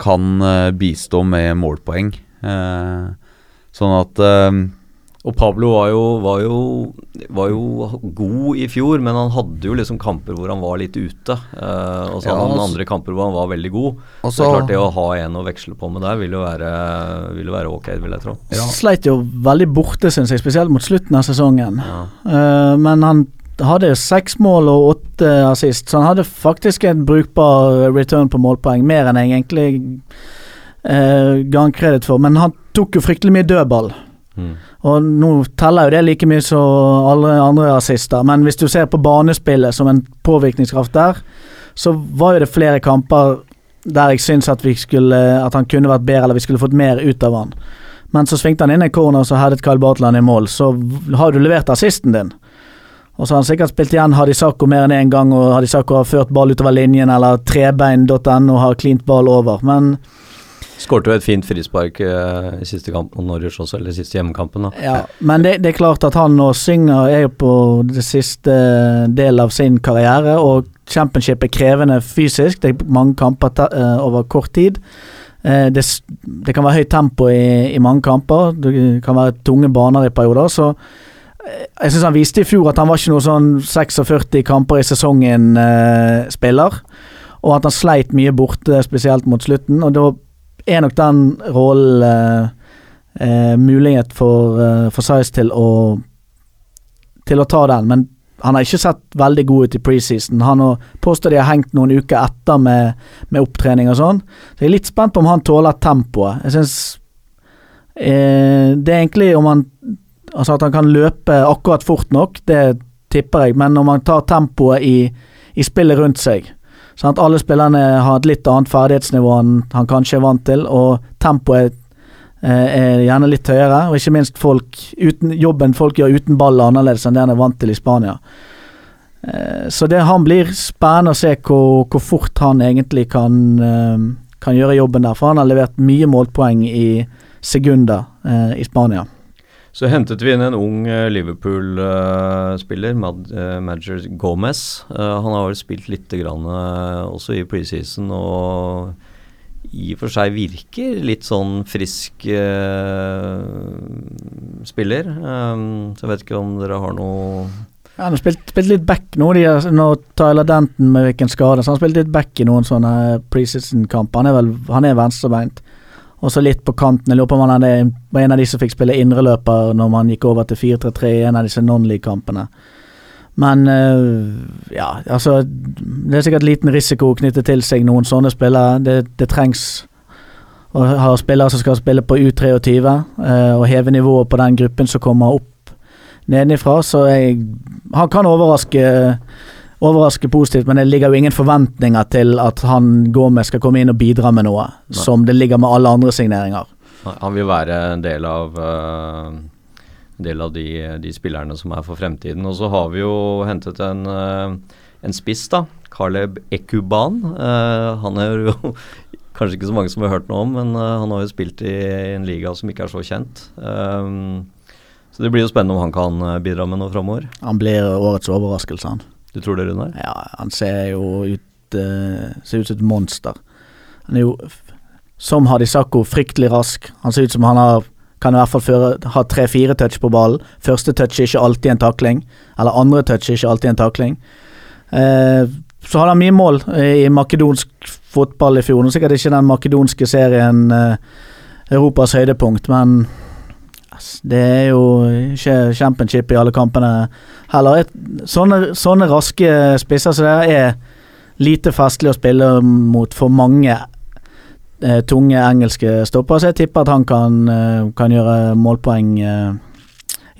kan eh, bistå med målpoeng. Eh, sånn at eh, Og Pablo var jo, var, jo, var jo god i fjor, men han hadde jo liksom kamper hvor han var litt ute. Eh, og så Ja, hadde han altså- andre kamper hvor han var veldig god. Også, så det er klart det å ha en å veksle på med der vil jo være, vil jo være ok, vil jeg tro. Sleit jo veldig borte, syns jeg, spesielt mot slutten av sesongen. Ja. Eh, men han hadde seks mål og åtte assist, så han hadde faktisk en brukbar return på målpoeng. Mer enn jeg egentlig eh, ga han kreditt for. Men han tok jo fryktelig mye dødball. Mm. Og nå teller jo det like mye som alle andre assister, men hvis du ser på banespillet som en påvirkningskraft der, så var jo det flere kamper der jeg syns at, vi skulle, at han kunne vært bedre, eller vi skulle fått mer ut av han. Men så svingte han inn en corner, så headet Kyle Bartland i mål. Så har du levert assisten din. Og så har han sikkert spilt igjen Hadisako mer enn én gang, og Hadisako har ført ball utover linjen, eller trebein.no har klint ball over. Men Skårte jo et fint frispark eh, i siste kamp mot Norwich også, eller siste hjemmekampen. da. Ja, men det, det er klart at han nå synger er jo på det siste del av sin karriere, og championship er krevende fysisk. Det er mange kamper ta, uh, over kort tid. Uh, det, det kan være høyt tempo i, i mange kamper. Det kan være tunge baner i perioder. Så jeg syns han viste i fjor at han var ikke noe sånn 46 kamper i sesongen-spiller. og at han sleit mye borte, spesielt mot slutten. Og da er nok den rollen eh, eh, mulighet for, eh, for Size til å til å ta den, men han har ikke sett veldig god ut i preseason. Han påstår de har hengt noen uker etter med, med opptrening og sånn. Så jeg er litt spent på om han tåler tempoet. Jeg syns eh, Det er egentlig om han Altså at han kan løpe akkurat fort nok, det tipper jeg, men om han tar tempoet i, i spillet rundt seg Sånn at alle spillerne har et litt annet ferdighetsnivå enn han kanskje er vant til, og tempoet eh, er gjerne litt høyere, og ikke minst folk uten, jobben folk gjør uten ball er annerledes enn det han er vant til i Spania. Eh, så det han blir spennende å se hvor, hvor fort han egentlig kan, eh, kan gjøre jobben der, for han har levert mye målpoeng i sekunder i Spania. Så hentet vi inn en ung eh, Liverpool-spiller, Mad eh, Madger Gomez. Eh, han har vel spilt litt grann, også i preseason og i og for seg virker litt sånn frisk spiller. Så jeg vet ikke om dere har noe Ja, han har spilt, spilt litt back nå, de, er- nå Tyler Denton med hvilken skade, så han har spilt litt back i noen sånne preseason-kamper. Han er vel han er venstrebeint. Og så litt på kanten. Jeg lurer på om han var en av de som fikk spille indreløper når man gikk over til 4-3-3 i en av disse non-league-kampene. Men øh, ja, altså Det er sikkert liten risiko knyttet til seg noen sånne spillere. Det, det trengs å ha spillere som skal spille på U23, øh, og heve nivået på den gruppen som kommer opp nedenifra. Så jeg, han kan overraske Overraske positivt, men det ligger jo ingen forventninger til at han Gomez skal komme inn og bidra med noe, Nei. som det ligger med alle andre signeringer. Han vil være en del av uh, del av de, de spillerne som er for fremtiden. Og så har vi jo hentet en, uh, en spiss, da. Caleb Ekuban. Uh, han er jo *laughs* kanskje ikke så mange som har hørt noe om, men han har jo spilt i en liga som ikke er så kjent. Um, så det blir jo spennende om han kan bidra med noe framover. Han blir årets overraskelse, han. Du tror det, Runar? Ja, han ser jo ut uh, Ser ut som et monster. Han er jo, som Hadisako, fryktelig rask. Han ser ut som han har kan i hvert fall føre, ha tre-fire touch på ballen. Første touch er ikke alltid en takling. Eller andre touch er ikke alltid en takling. Uh, så hadde han mye mål i makedonsk fotball i fjor. Nå er sikkert ikke den makedonske serien eh, Europas høydepunkt, men ass, det er jo ikke championship i alle kampene heller. Et, sånne, sånne raske spisser som det er lite festlig å spille mot for mange eh, tunge engelske stoppere, så jeg tipper at han kan, eh, kan gjøre målpoeng eh,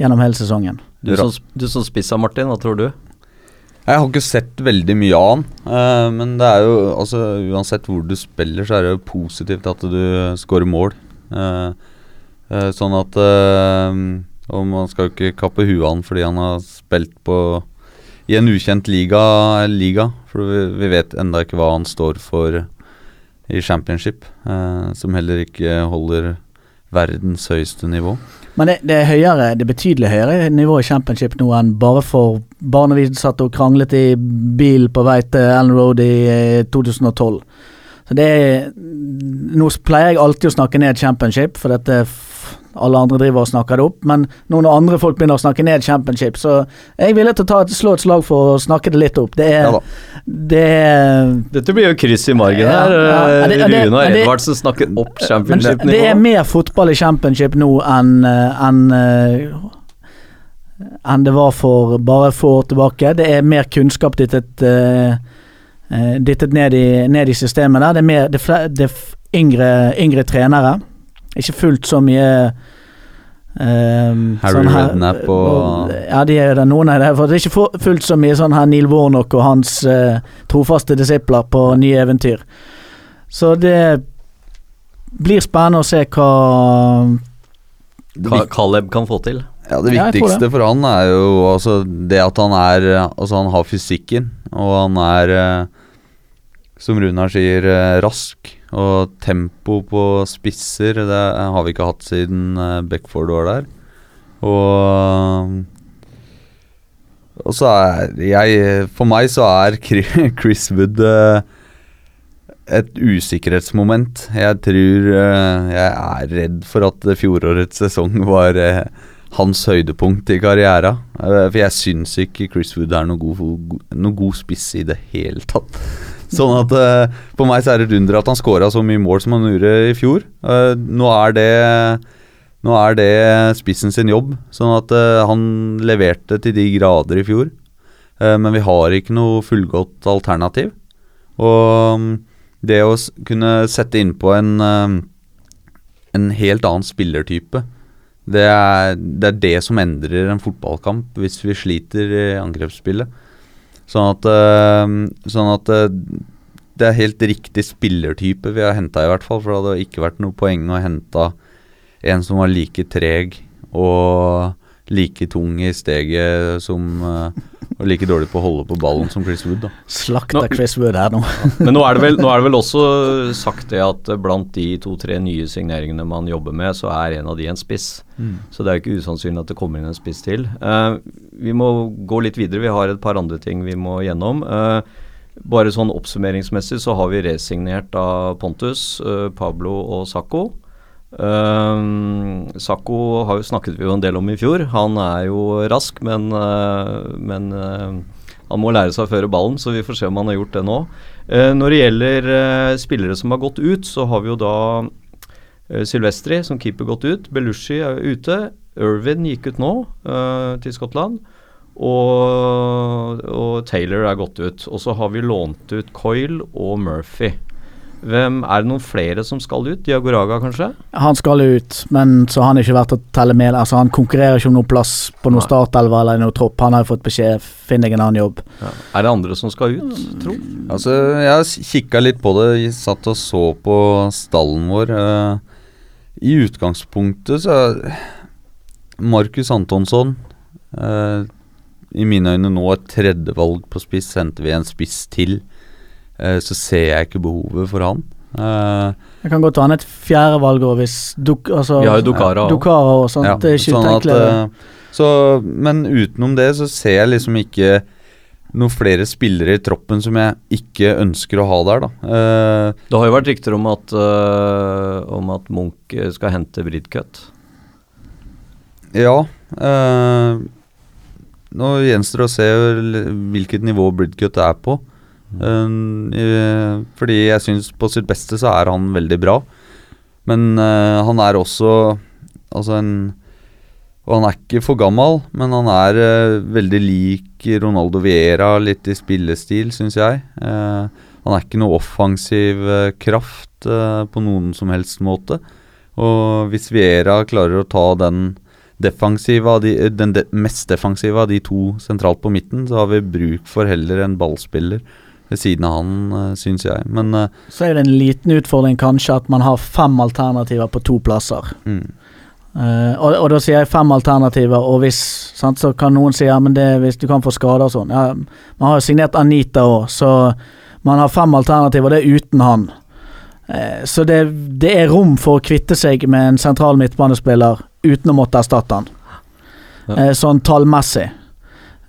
gjennom hele sesongen. Du som, du som spisser, Martin, hva tror du? Jeg har ikke sett veldig mye av han, eh, men det er jo altså uansett hvor du spiller, så er det jo positivt at du scorer mål. Eh, eh, sånn at eh, Og man skal jo ikke kappe huet han fordi han har spilt på i en ukjent liga, liga for vi, vi vet enda ikke hva han står for i championship, eh, som heller ikke holder verdens høyeste nivå. Men det, det er høyere, det er betydelig høyere nivå i championship nå enn bare for bare vi satt og kranglet i bil på vei til Ellen Road i eh, 2012. Så det er Nå pleier jeg alltid å snakke ned championship, for dette alle andre driver og snakker det opp, men nå når andre folk begynner å snakke ned championship, så er jeg villig til å ta et, slå et slag for å snakke det litt opp. Det er, Ja det er Dette blir jo kryss i margen her. ja. Eh, Ja, det- Runar ja, det- Edvardsen snakker opp Men det, championship-nivå. det er mer fotball i championship nå enn en, enn, eh, enn det var for bare få år tilbake. Det er mer kunnskap dyttet, eh, eh, dyttet ned, i, ned i systemet der. Det er, mer, det er, det er yngre, yngre trenere. Ikke fullt så mye Um, Harry sånn Redknapp og- Ja, de er det. Noen av det. For det er ikke fullt så mye sånn her Neil Warnock og hans uh, trofaste disipler på nye eventyr. Så det blir spennende å se hva Hva Caleb kan få til. Ja, Det Ja, viktigste for han er jo altså, det at han er Altså han har fysikken, og han er, uh, som Runar sier, uh, rask. Og tempo på spisser, det har vi ikke hatt siden eh, Beckford var der. Og Og så er jeg For meg så er *laughs* Chris Wood eh, et usikkerhetsmoment. Jeg tror eh, Jeg er redd for at fjorårets sesong var eh, hans høydepunkt i karriera. Eh, For jeg syns ikke Chris Wood er noe god, noe god spiss i det hele tatt. Sånn at uh, For meg så er det et under at han scora så mye mål som han gjorde i fjor. Uh, nå er det Nå er det spissen sin jobb, sånn at uh, han leverte til de grader i fjor. Eh, men vi har ikke noe fullgodt alternativ. Og mm, det å kunne sette innpå en eh, en helt annen spillertype det er, det er det som endrer en fotballkamp hvis vi sliter i angrepsspillet. Sånn at, eh, sånn at eh, det er helt riktig spillertype vi har henta, i hvert fall. For det hadde ikke vært noe poeng å hente en som var like treg og like tung i steget som eh, Og like dårlig på å holde på ballen som Chris Wood. da Slakta Chris Wood her nå. Men nå er, det vel, nå er det vel også *laughs* sagt det at eh, blant de to-tre nye signeringene man jobber med, så er en av de en spiss. Så det er jo ikke usannsynlig at det kommer inn en spiss til. Uh, vi må gå litt videre. Vi har et par andre ting vi må gjennom. Uh, bare sånn oppsummeringsmessig så har vi resignert av Pontus, uh, Pablo og Sacco. Um, Sacco har jo snakket vi jo en del om i fjor. Han er jo rask, men, uh, men uh, han må lære seg å føre ballen, så vi får se om han har gjort det nå. Eh, når det gjelder spillere som har gått ut, så har vi jo da Silvestri som keeper gått ut. Belushi er ute. Irvin gikk ut nå til Skottland. Og, og Taylor er gått ut. Og så har vi lånt ut Coyle og Murphy. Hvem Er det noen flere som skal ut? Diagoraga, kanskje? Han skal ut, men så har han ikke vært å telle med. Altså Han konkurrerer ikke om noen plass på noen startelver eller noen tropp. Han har jo fått beskjed finn deg en annen jobb. Er det andre som skal ut, tro? Altså, jeg kikka litt på det. Jeg satt og så på stallen vår. eh, I utgangspunktet så Markus Antonsson eh, I mine øyne nå et tredjevalg på spiss. Sendte vi en spiss til, så ser jeg ikke behovet for han. jeg Det kan godt ta han et fjerdevalg òg, hvis Duk, altså, Vi har jo Dukara òg. Ja, det er ikke sånn at, utenkelig. eh, så, men utenom det så ser jeg liksom ikke noen flere spillere i troppen som jeg ikke ønsker å ha der, da. Eh, Det har jo vært rykter om at, om at Munch eh, skal hente Bridcut. ja. eh, nå gjenstår det å se hvilket nivå Bridcut er på. Eh, fordi jeg syns på sitt beste så er han veldig bra. Men uh, han er også altså en Og han er ikke for gammel, men han er uh, veldig lik Ronaldo Vieira, litt i spillestil, syns jeg. Eh, han er ikke noe offensiv kraft på noen som helst måte. Og hvis Vieira klarer å ta den defensive de, den de, mest defensive av de to sentralt på midten, så har vi bruk for heller en ballspiller ved siden av han, uh, syns jeg. Men eh, Så er det en liten utfordring kanskje at man har fem alternativer på to plasser. mm, Uh, og, og da sier jeg fem alternativer, og hvis sant, Så kan noen si ja, men det, hvis du kan få skader og sånn. Ja, man har jo signert Anita òg, så man har fem alternativer, det er uten han. Uh, så det, det er rom for å kvitte seg med en sentral midtbanespiller uten å måtte erstatte han. Ja. Uh, sånn tallmessig.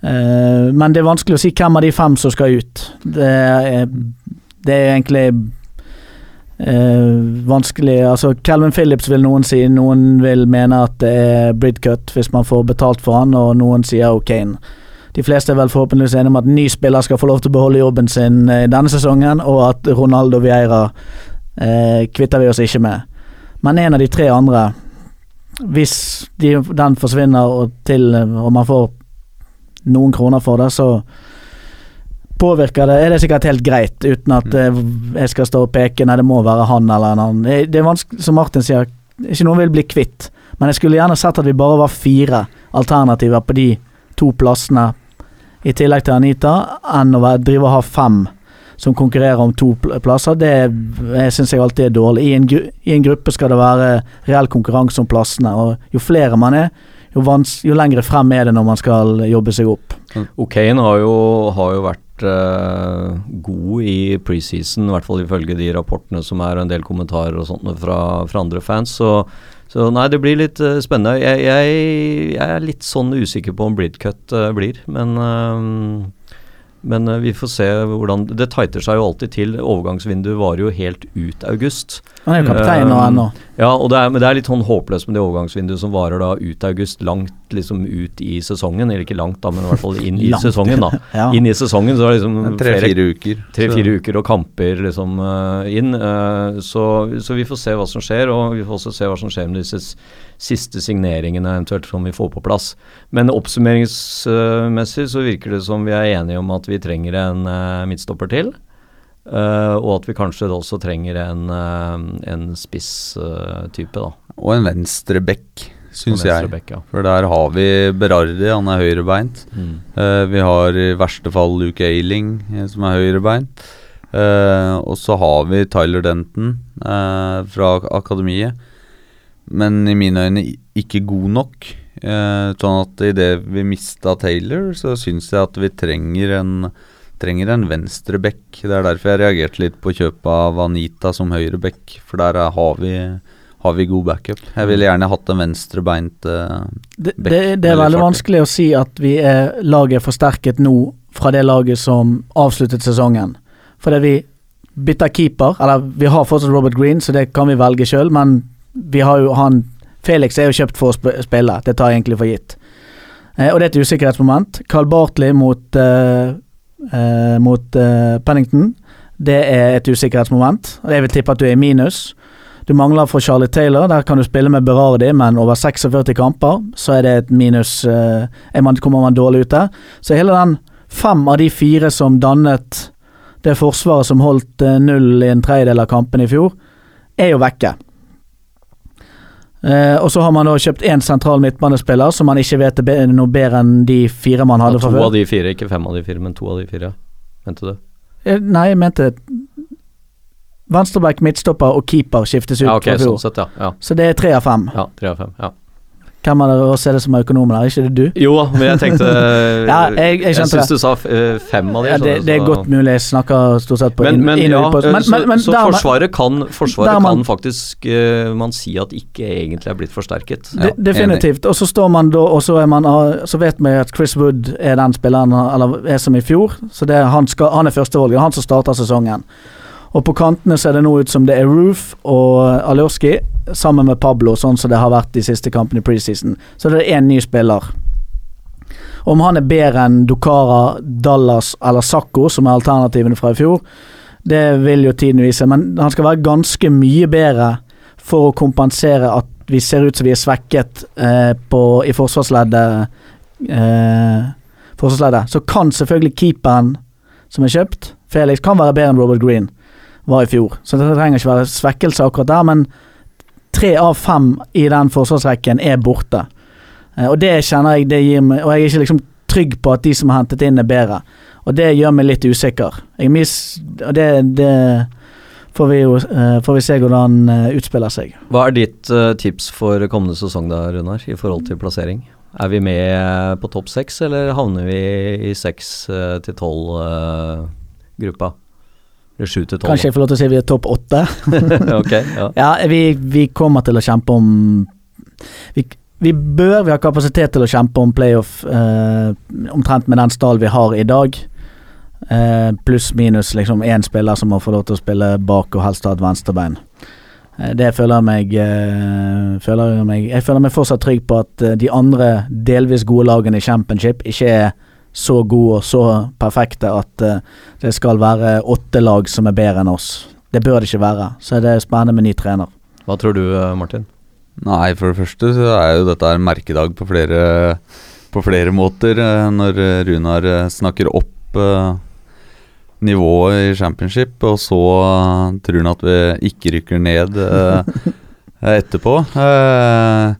Eh, men det er vanskelig å si hvem av de fem som skal ut. Det er, det er egentlig eh, vanskelig Altså, Calvin Phillips vil noen si, noen vil mene at det er Bridcut hvis man får betalt for han, og noen sier O'Kane. De fleste er vel forhåpentligvis enige om at en ny spiller skal få lov til å beholde jobben sin i denne sesongen, og at Ronaldo Vieira eh, kvitter vi oss ikke med. Men en av de tre andre, hvis de, den forsvinner og, til, og man får noen kroner for det, så påvirker det Er det sikkert helt greit, uten at eh, jeg skal stå og peke Nei, det må være han eller en annen. Det, det er vanskelig, som Martin sier, ikke noen vil bli kvitt. Men jeg skulle gjerne sett at vi bare var fire alternativer på de to plassene, i tillegg til Anita, enn å drive og ha fem som konkurrerer om to plasser. Det syns jeg alltid er dårlig. I en, I en gruppe skal det være reell konkurranse om plassene, og jo flere man er, jo, jo lengre frem er det når man skal jobbe seg opp. O'Kane har jo, har jo vært eh, god i preseason, i hvert fall ifølge de rapportene som er, og en del kommentarer og sånt fra, fra andre fans. Så, så nei, det blir litt uh, spennende. Jeg, jeg, jeg er litt sånn usikker på om Bridcut uh, blir, men eh, men uh, vi får se hvordan Det tighter seg jo alltid til. Overgangsvinduet varer jo helt ut august. Han er jo kaptein nå ennå. Ja, og det er, men det er litt sånn håpløst med det overgangsvinduet som varer da ut august, langt liksom ut i sesongen. Eller ikke langt, da, men i hvert fall inn i sesongen, da. *laughs* Ja. Inn i sesongen så er det liksom Tre-fire uker. tre-fire uker og kamper liksom uh, inn. Uh, så, så vi får se hva som skjer, og vi får også se hva som skjer med disse siste signeringene eventuelt som vi får på plass. Men oppsummeringsmessig så virker det som vi er enige om at vi trenger en eh, midtstopper til. Uh, og at vi kanskje også trenger en, uh, en spisstype, da. Og en venstreback, syns venstre jeg. ja. For der har vi Berardi, han er høyrebeint. Mm. Vi har i verste fall Luke Ailing, som er høyrebeint. Og så har vi Tyler Denton fra ak- akademiet. Men i mine øyne ikke god nok. Eh, sånn at idet vi mista Taylor, så syns jeg at vi trenger en Trenger en venstreback. Det er derfor jeg reagerte litt på kjøpet av Anita som høyreback, for der er, har, vi, har vi god backup. Jeg ville gjerne hatt en venstrebeint eh, Det, det, det er veldig vanskelig å si at vi er laget er forsterket nå fra det laget som avsluttet sesongen. Fordi vi bytter keeper, eller vi har fortsatt Robert Green, så det kan vi velge sjøl, men vi har jo han Felix er jo kjøpt for å sp spille, det tar jeg egentlig for gitt. Eh, og det er et usikkerhetsmoment. Carl Bartley mot, eh, eh, mot eh, Pennington, det er et usikkerhetsmoment. Jeg vil tippe at du er i minus. Du mangler for Charlie Taylor, der kan du spille med Berardi, men over 46 kamper så er det et minus eh, man, Kommer man dårlig ut der. Så hele den fem av de fire som dannet det forsvaret som holdt eh, null i en tredjedel av kampene i fjor, er jo vekke. Eh, og så har man da kjøpt én sentral midtbanespiller som man ikke vet er be noe bedre enn de fire man hadde Ja, fra to av de fire, ikke fem av de fire, men to av de fire. Mente du? Eh, Nei, jeg mente Venstreback, midtstopper og keeper skiftes ut Ja, okay, fra fjor. sånn sett, ja. ja. Så det er tre av fem. Ja, tre av fem. Ja. Hvem av oss er det som er økonomen her? Ikke det du? Jo da, men jeg tenkte *laughs* Ja, jeg- jeg jeg syns du sa eh, fem av de. Ja, det, det er godt mulig. Jeg snakker stort sett på men, men, inn- ja, på- eh, men, så, men, men så dermed- Forsvaret kan, forsvaret der man- kan faktisk uh, man si at ikke egentlig er blitt forsterket. De, definitivt. Og så står man da, og så er man ah, Så vet vi at Chris Wood er den spilleren Eller er som i fjor. Så det han, skal, han er førstevalget. Han som starter sesongen. Og på kantene ser det nå ut som det er Roof og Alioski sammen med Pablo, sånn som det har vært de siste kampene i preseason. Så det er én ny spiller. Om han er bedre enn Dokara, Dallas eller Sakko, som er alternativene fra i fjor, det vil jo tiden vise. Men han skal være ganske mye bedre for å kompensere at vi ser ut som vi er svekket eh, på, i forsvarsleddet. Eh, forsvarsleddet. Så kan selvfølgelig keeperen som er kjøpt, Felix, kan være bedre enn Robert Green var i fjor. Så det trenger ikke være svekkelse akkurat der, men tre av fem i den forsvarsrekken er borte. Eh, og det kjenner jeg det gir meg Og jeg er ikke liksom trygg på at de som har hentet inn, er bedre. Og det gjør meg litt usikker. Jeg mis, og det, det får vi jo eh, får vi se hvordan uh, utspiller seg. Hva er ditt eh, tips for kommende sesong da, Runar, i forhold til plassering? Er vi med eh, på topp seks, eller havner vi i seks eh, til tolv-gruppa? Til? Kanskje jeg får lov til å si vi er topp åtte? *laughs* okay, ja. Ja, vi, vi kommer til å kjempe om vi, vi bør, vi har kapasitet til å kjempe om playoff eh, omtrent med den stallen vi har i dag. Eh, Pluss minus liksom én spiller som må få lov til å spille bak og helst ha et venstrebein. Eh, det føler jeg meg, eh, føler jeg meg Jeg føler meg fortsatt trygg på at eh, de andre delvis gode lagene i championship ikke er så gode og så perfekte at eh, det skal være åtte lag som er bedre enn oss. Det bør det ikke være. Så det er spennende med ny trener. Hva tror du, eh, Martin? Nei, for det første så er jo dette en merkedag på flere, på flere måter. eh, Når Runar snakker opp nivået i championship, og så tror han at vi ikke rykker ned *laughs* etterpå. Eh,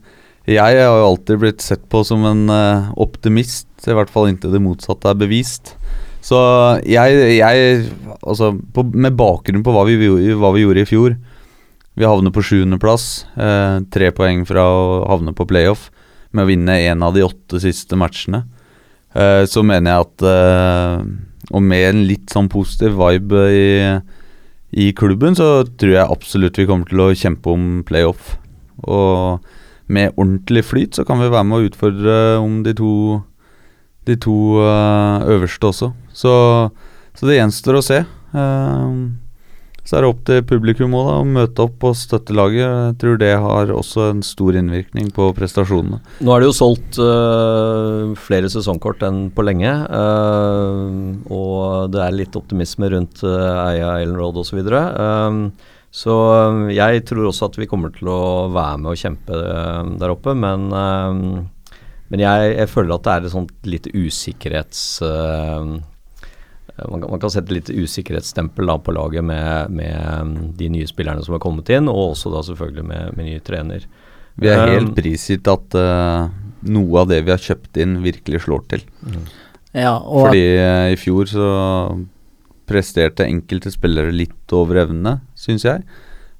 jeg har jo alltid blitt sett på som en eh, optimist, i hvert fall inntil det motsatte er bevist. Så jeg, jeg Altså, på, med bakgrunn på hva vi, hva vi gjorde i fjor Vi havner på sjuendeplass, eh, tre poeng fra å havne på playoff, med å vinne én av de åtte siste matchene. Eh, så mener jeg at eh, Og med en litt sånn positiv vibe i, i klubben, så tror jeg absolutt vi kommer til å kjempe om playoff. Og med ordentlig flyt så kan vi være med å utfordre om de to De to uh, øverste også. Så, så det gjenstår å se. Uh, så er det opp til publikum også, da, å møte opp og støtte laget. Jeg tror det har også en stor innvirkning på prestasjonene. Nå er det jo solgt øh, flere sesongkort enn på lenge. øh, og det er litt optimisme rundt uh, Eia, Ellen Road osv. Um, så øh, jeg tror også at vi kommer til å være med og kjempe øh, der oppe, men, øh, men jeg, jeg føler at det er et sånt lite usikkerhets... man kan, man kan sette litt usikkerhetsstempel da på laget med, med um, de nye spillerne som har kommet inn, og også da selvfølgelig med, med ny trener. Vi er Um, helt prisgitt at uh, noe av det vi har kjøpt inn, virkelig slår til. Ja, og Fordi uh, i fjor så presterte enkelte spillere litt over evne, syns jeg.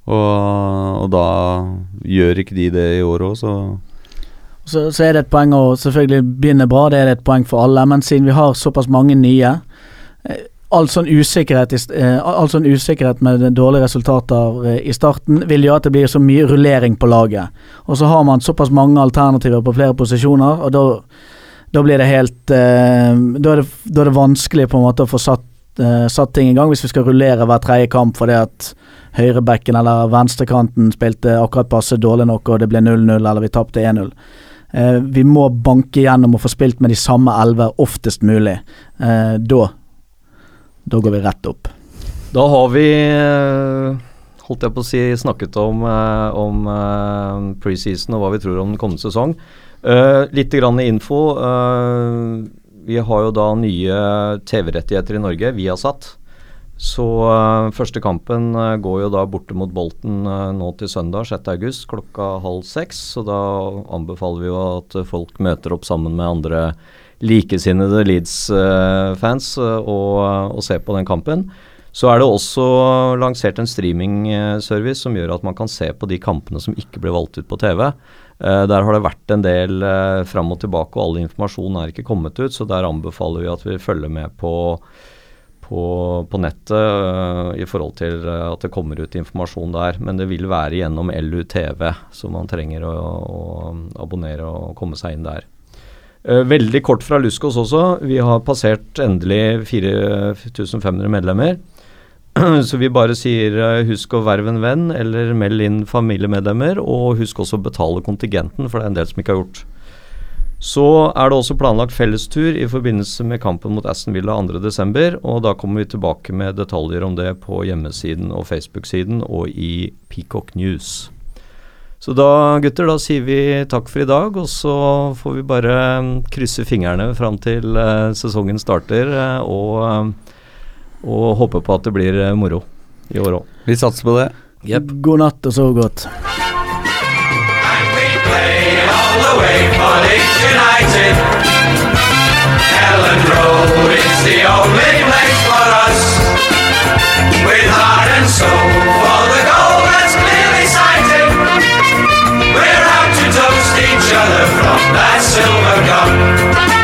Og, og da gjør ikke de det i år òg, så så, så er det et poeng å selvfølgelig begynne bra, det er et poeng for alle. Men siden vi har såpass mange nye eh, All sånn usikkerhet, eh, all sånn usikkerhet med dårlige resultater eh, i starten vil gjøre at det blir så mye rullering på laget. Og så har man såpass mange alternativer på flere posisjoner, og da, da blir det helt da, er det, da er det vanskelig på en måte å få satt, eh, satt ting i gang hvis vi skal rullere hver tredje kamp fordi at høyrebekken eller venstrekanten spilte akkurat passe dårlig nok, og det ble 0-0 eller vi tapte 1-0. Uh, vi må banke gjennom og få spilt med de samme elleve oftest mulig. Uh, da Da går vi rett opp. Da har vi, eh, holdt jeg på å si, snakket om, eh, om eh, preseason og hva vi tror om den kommende sesong. Uh, litt grann info. eh, vi har jo da nye TV-rettigheter i Norge, Viasat. Så eh, første kampen eh, går jo da borte mot Bolten eh, nå til søndag 6.8 klokka halv seks. Så da anbefaler vi jo at folk møter opp sammen med andre likesinnede Leeds-fans og, og ser på den kampen. Så er det også lansert en streamingservice som gjør at man kan se på de kampene som ikke ble valgt ut på TV. Eh, der har det vært en del eh, fram og tilbake, og all informasjon er ikke kommet ut. Så der anbefaler vi at vi følger med på, på, på nettet eh, i forhold til at det kommer ut informasjon der. Men det vil være gjennom LUTV, så man trenger å, å abonnere og komme seg inn der. Veldig kort fra Luskos også. Vi har passert endelig 4500 medlemmer. *clears throat* Så vi bare sier eh, husk å verve en venn, eller meld inn familiemedlemmer, og husk også å betale kontingenten, for det er en del som ikke har gjort. Så er det også planlagt fellestur i forbindelse med kampen mot Aston Villa 2.12., og da kommer vi tilbake med detaljer om det på hjemmesiden og Facebook-siden og i Peacock News. Så da, gutter, da sier vi takk for i dag, og så får vi bare mm, krysse fingrene fram til eh, sesongen starter, eh, og, eh, og håper på at det blir eh, moro i år òg. Vi satser på det. Yep. God natt og sov godt. We're out to toast each other from that silver gun